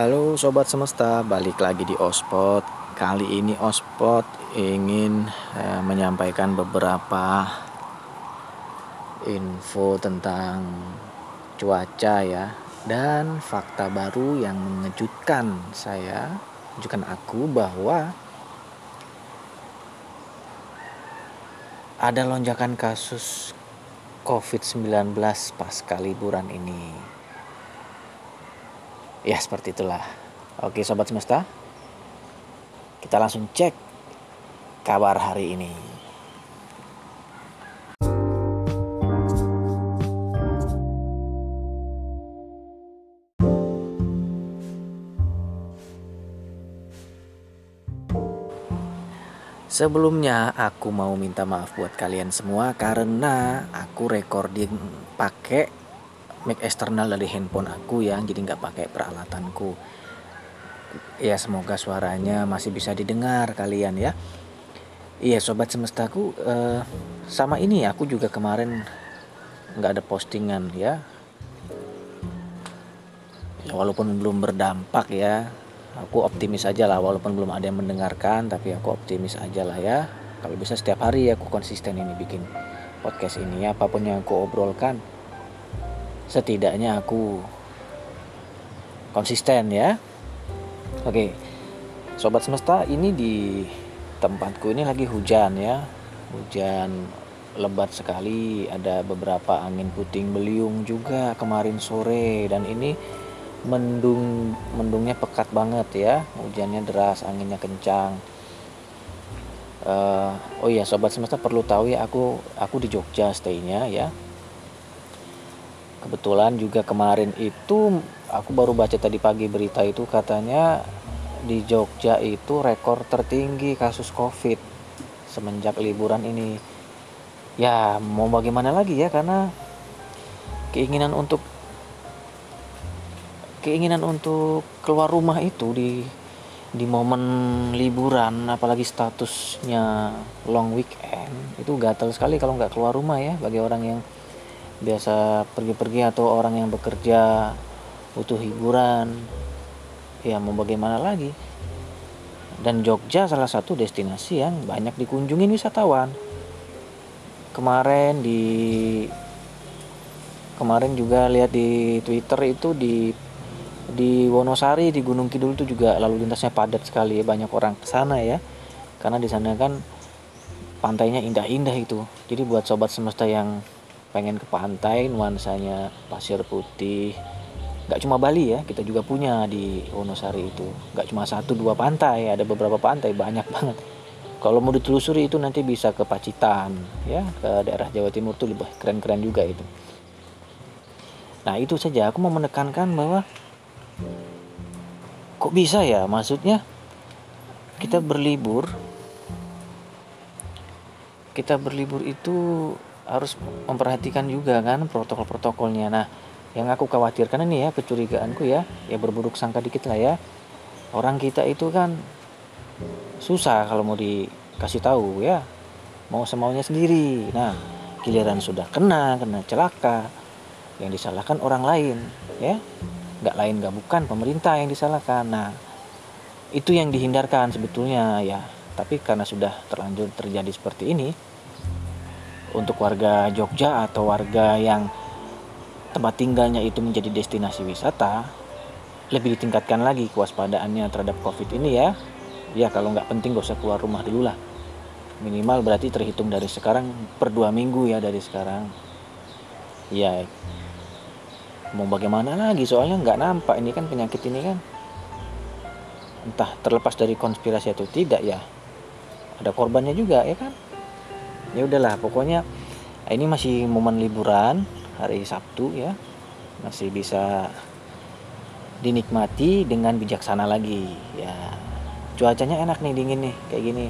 Halo sobat semesta, balik lagi di Ospot. Kali ini Ospot ingin eh, menyampaikan beberapa info tentang cuaca ya dan fakta baru yang mengejutkan saya, mengejutkan aku bahwa ada lonjakan kasus COVID-19 pasca liburan ini. Ya seperti itulah. Oke sobat semesta. Kita langsung cek kabar hari ini. Sebelumnya aku mau minta maaf buat kalian semua karena aku recording pakai mic eksternal dari handphone aku ya jadi nggak pakai peralatanku. Ya semoga suaranya masih bisa didengar kalian ya. Iya sobat semestaku eh, sama ini aku juga kemarin nggak ada postingan ya. Ya walaupun belum berdampak ya aku optimis aja lah walaupun belum ada yang mendengarkan tapi aku optimis aja lah ya. Kalau bisa setiap hari aku konsisten ini bikin podcast ini apa pun yang aku obrolkan setidaknya aku konsisten ya. Oke sobat semesta ini di tempatku ini lagi hujan ya. Hujan lebat sekali ada beberapa angin puting beliung juga kemarin sore dan ini mendung mendungnya pekat banget ya. Hujannya deras anginnya kencang. Uh, oh iya sobat semesta perlu tahu ya aku aku di Jogja staynya ya kebetulan juga kemarin itu aku baru baca tadi pagi berita itu katanya di Jogja itu rekor tertinggi kasus covid semenjak liburan ini. Ya mau bagaimana lagi ya karena keinginan untuk keinginan untuk keluar rumah itu di di momen liburan apalagi statusnya long weekend itu gatal sekali kalau nggak keluar rumah ya bagi orang yang biasa pergi-pergi atau orang yang bekerja butuh hiburan ya mau bagaimana lagi? Dan Jogja salah satu destinasi yang banyak dikunjungi wisatawan. Kemarin di kemarin juga lihat di Twitter itu di di Wonosari di Gunung Kidul itu juga lalu lintasnya padat sekali banyak orang ke sana ya. Karena di sana kan pantainya indah-indah itu. Jadi buat sobat semesta yang pengen ke pantai nuansanya pasir putih. Nggak cuma Bali ya kita juga punya di Wonosari itu. Nggak cuma satu dua pantai ada beberapa pantai banyak banget. Kalau mau ditelusuri itu nanti bisa ke Pacitan ya ke daerah Jawa Timur tuh lebih keren-keren juga itu. Nah itu saja. Aku mau menekankan bahwa kok bisa ya? Maksudnya kita berlibur kita berlibur itu harus memperhatikan juga kan protokol-protokolnya. Nah, yang aku khawatirkan ini ya kecurigaanku ya, ya berburuk sangka dikit lah ya. Orang kita itu kan susah kalau mau dikasih tahu ya, mau semaunya sendiri. Nah, giliran sudah kena, kena celaka, yang disalahkan orang lain ya, nggak lain nggak bukan pemerintah yang disalahkan. Nah, itu yang dihindarkan sebetulnya ya. Tapi karena sudah terlanjur terjadi seperti ini, untuk warga Jogja atau warga yang tempat tinggalnya itu menjadi destinasi wisata lebih ditingkatkan lagi kewaspadaannya terhadap covid ini ya. Ya kalau nggak penting gak usah keluar rumah dulu lah. Minimal berarti terhitung dari sekarang per dua minggu ya dari sekarang. Ya mau bagaimana lagi? Soalnya nggak nampak ini kan penyakit ini kan. Entah terlepas dari konspirasi atau tidak ya. Ada korbannya juga ya kan ya udahlah pokoknya ini masih momen liburan hari Sabtu ya. Masih bisa dinikmati dengan bijaksana lagi ya. Cuacanya enak nih dingin nih kayak gini.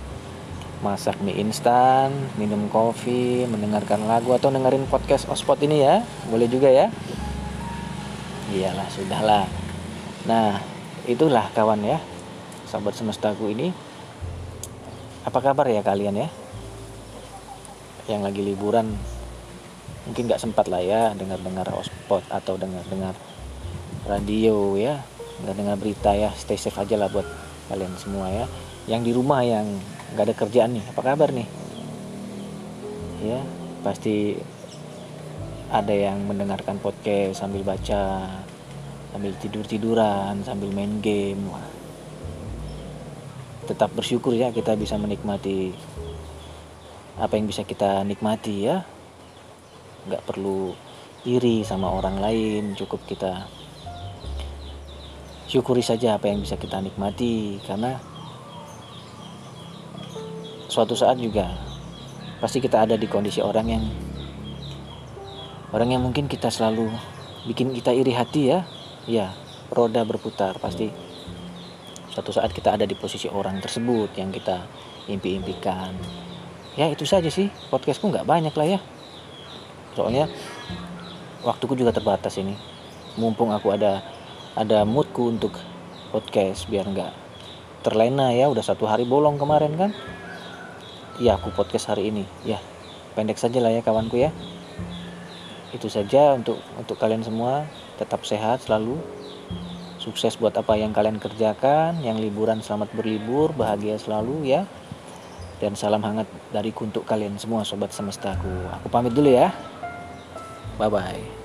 Masak mie instan minum kopi mendengarkan lagu atau dengerin podcast ospot ini ya. Boleh juga ya. Iyalah sudahlah. Nah itulah kawan ya sahabat semestaku ini. Apa kabar ya kalian ya yang lagi liburan mungkin nggak sempat lah ya dengar-dengar ospot atau dengar-dengar radio ya nggak dengar berita ya. Stay safe aja lah buat kalian semua ya. Yang di rumah yang nggak ada kerjaan nih apa kabar nih? Ya pasti ada yang mendengarkan podcast sambil baca sambil tidur tiduran sambil main game. Tetap bersyukur ya kita bisa menikmati apa yang bisa kita nikmati ya. Nggak perlu iri sama orang lain cukup kita syukuri saja apa yang bisa kita nikmati karena suatu saat juga pasti kita ada di kondisi orang yang orang yang mungkin kita selalu bikin kita iri hati ya. Ya roda berputar pasti suatu saat kita ada di posisi orang tersebut yang kita impi-impikan ya itu saja sih. Podcastku nggak banyak lah ya. Soalnya waktuku juga terbatas ini. Mumpung aku ada ada moodku untuk podcast biar nggak terlena ya. Udah satu hari bolong kemarin kan. Ya aku podcast hari ini. Ya pendek saja lah ya kawanku ya. Itu saja untuk untuk kalian semua. Tetap sehat selalu. Sukses buat apa yang kalian kerjakan. Yang liburan selamat berlibur bahagia selalu ya dan salam hangat dari untuk kalian semua sobat semestaku. Aku pamit dulu ya. Bye bye.